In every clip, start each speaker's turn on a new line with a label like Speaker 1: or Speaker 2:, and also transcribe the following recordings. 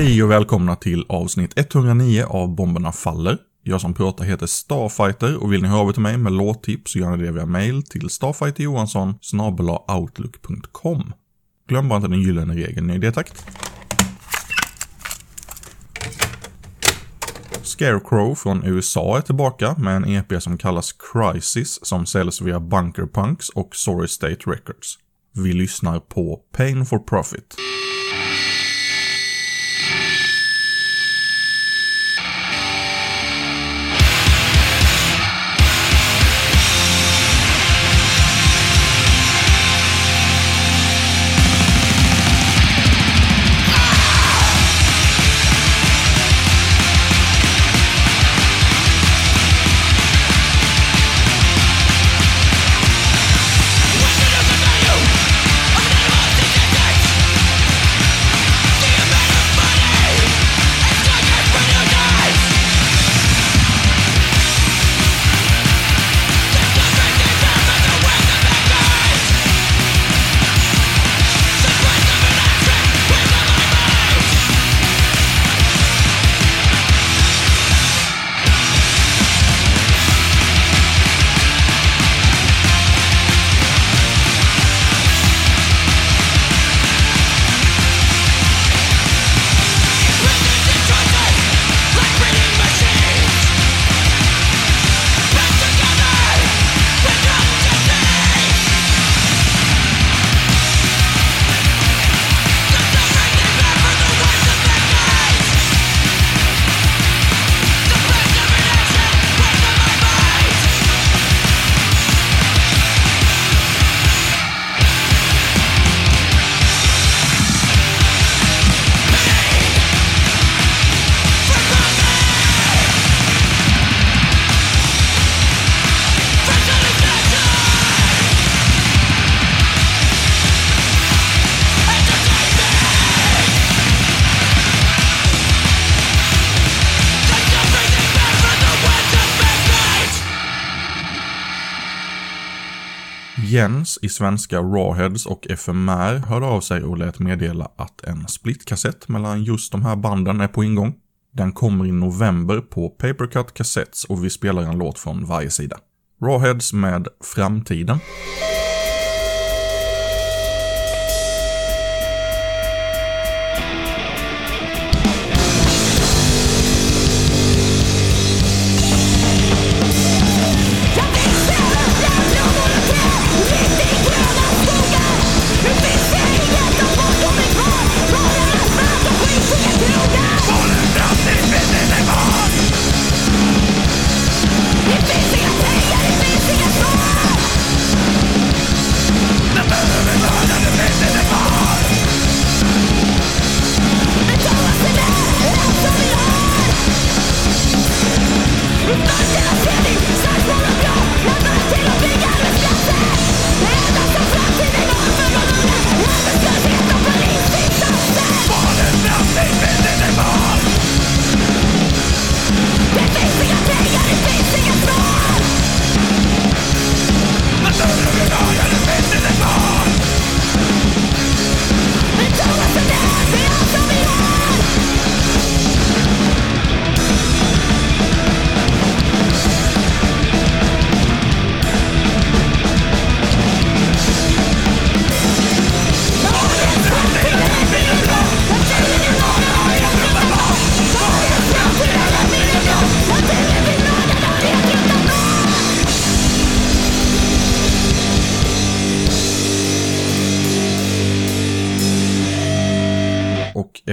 Speaker 1: Hej och välkomna till avsnitt 109 av Bomberna Faller. Jag som pratar heter Starfighter och vill ni höra av er till mig med låttips så gör ni det via mail till starfighterjohansson outlook.com. Glöm bara inte den gyllene regeln i det takt. Scarecrow från USA är tillbaka med en EP som kallas Crisis som säljs via Bunker Punks och Sorry State Records. Vi lyssnar på Pain for Profit. Jens i svenska Rawheads och FMR hörde av sig och lät meddela att en splitkassett mellan just de här banden är på ingång. Den kommer i november på Papercut Cassettes och vi spelar en låt från varje sida. Rawheads med Framtiden.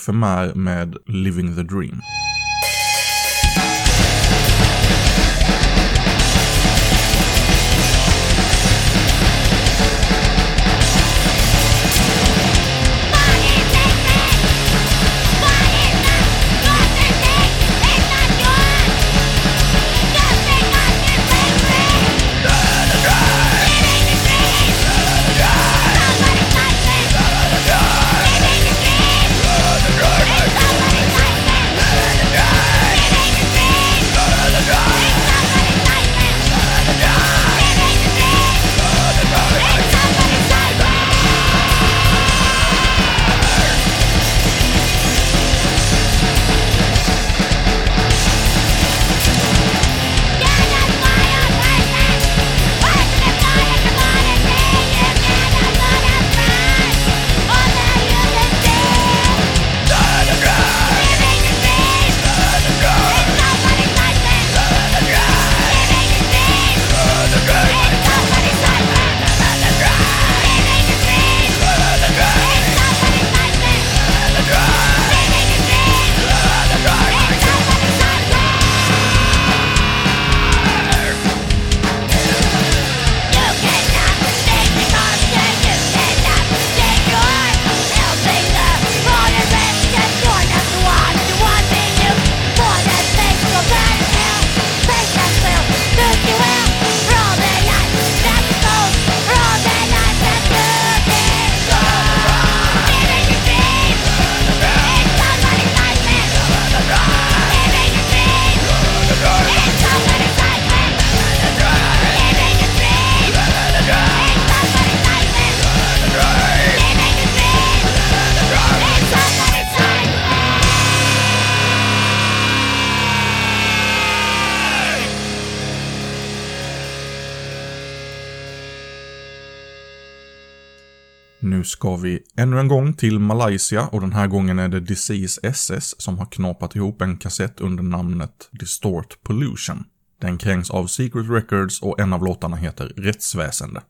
Speaker 1: FMR med Living the Dream. Nu ska vi ännu en gång till Malaysia och den här gången är det Disease SS som har knapat ihop en kassett under namnet Distort Pollution. Den krängs av Secret Records och en av låtarna heter Rättsväsende.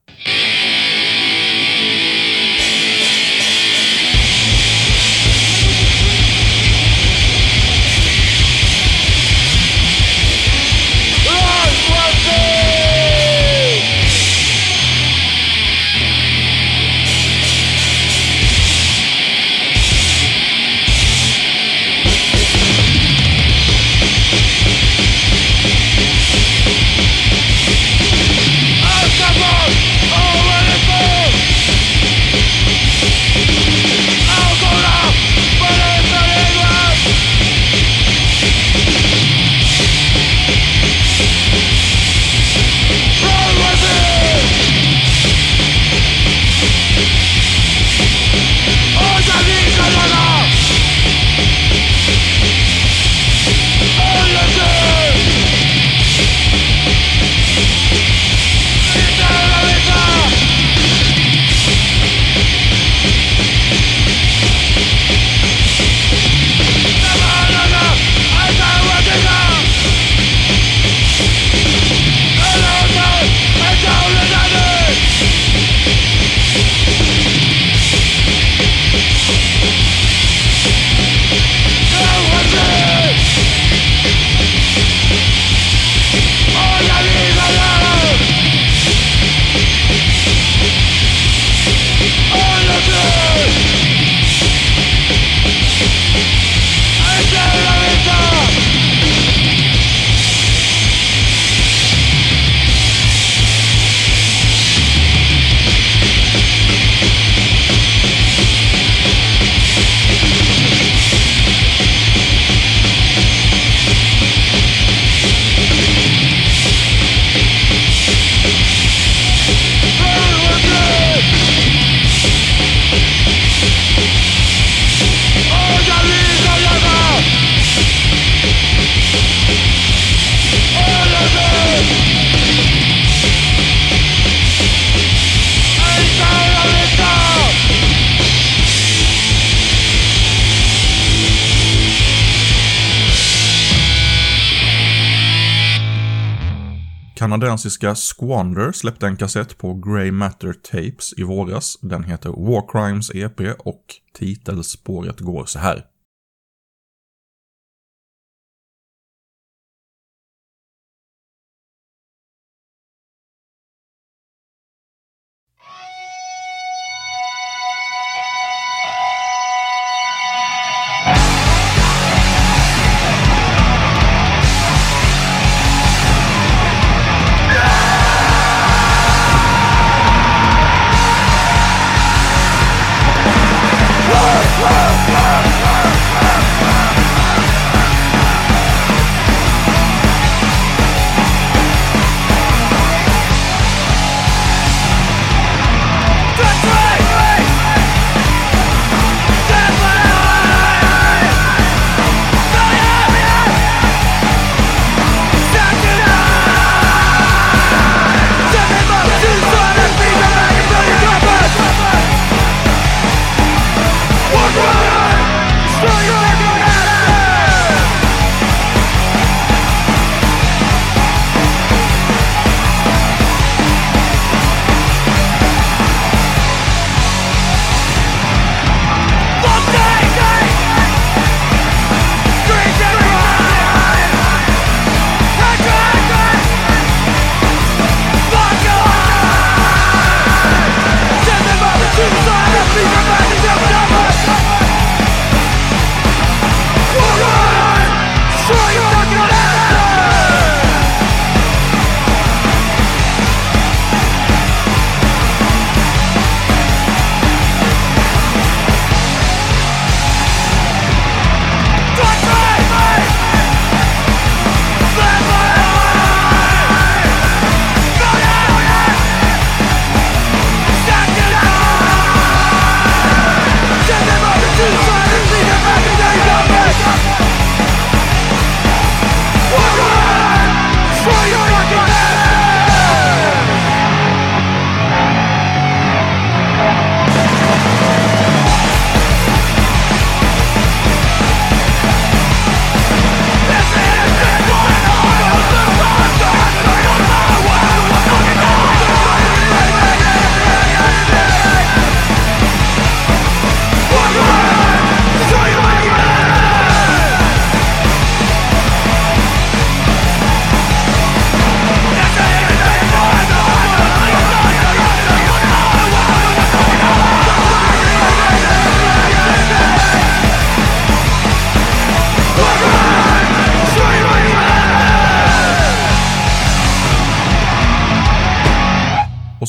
Speaker 1: Kanadensiska Squander släppte en kassett på Grey Matter Tapes i våras. Den heter War Crimes EP och titelspåret går så här.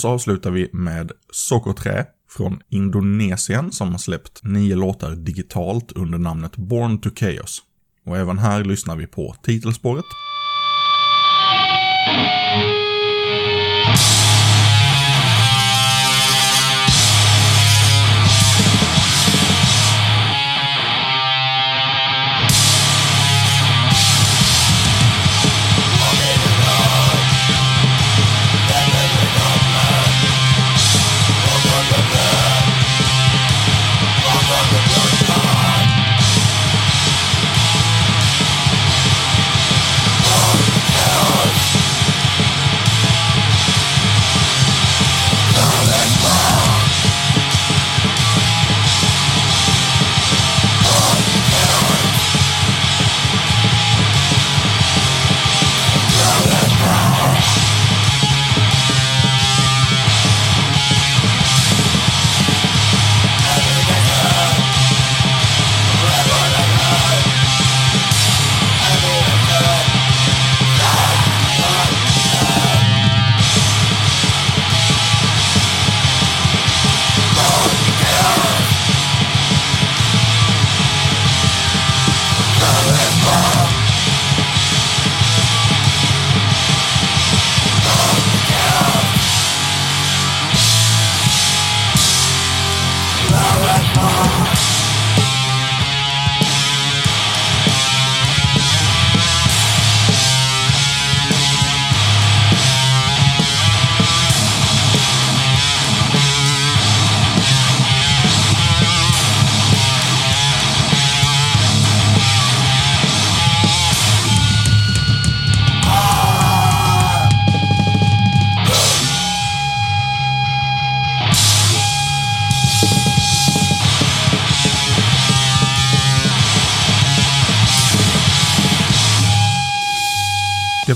Speaker 2: Så avslutar vi med Sokoträ från Indonesien som har släppt nio låtar digitalt under namnet Born to Chaos. Och även här lyssnar vi på titelspåret.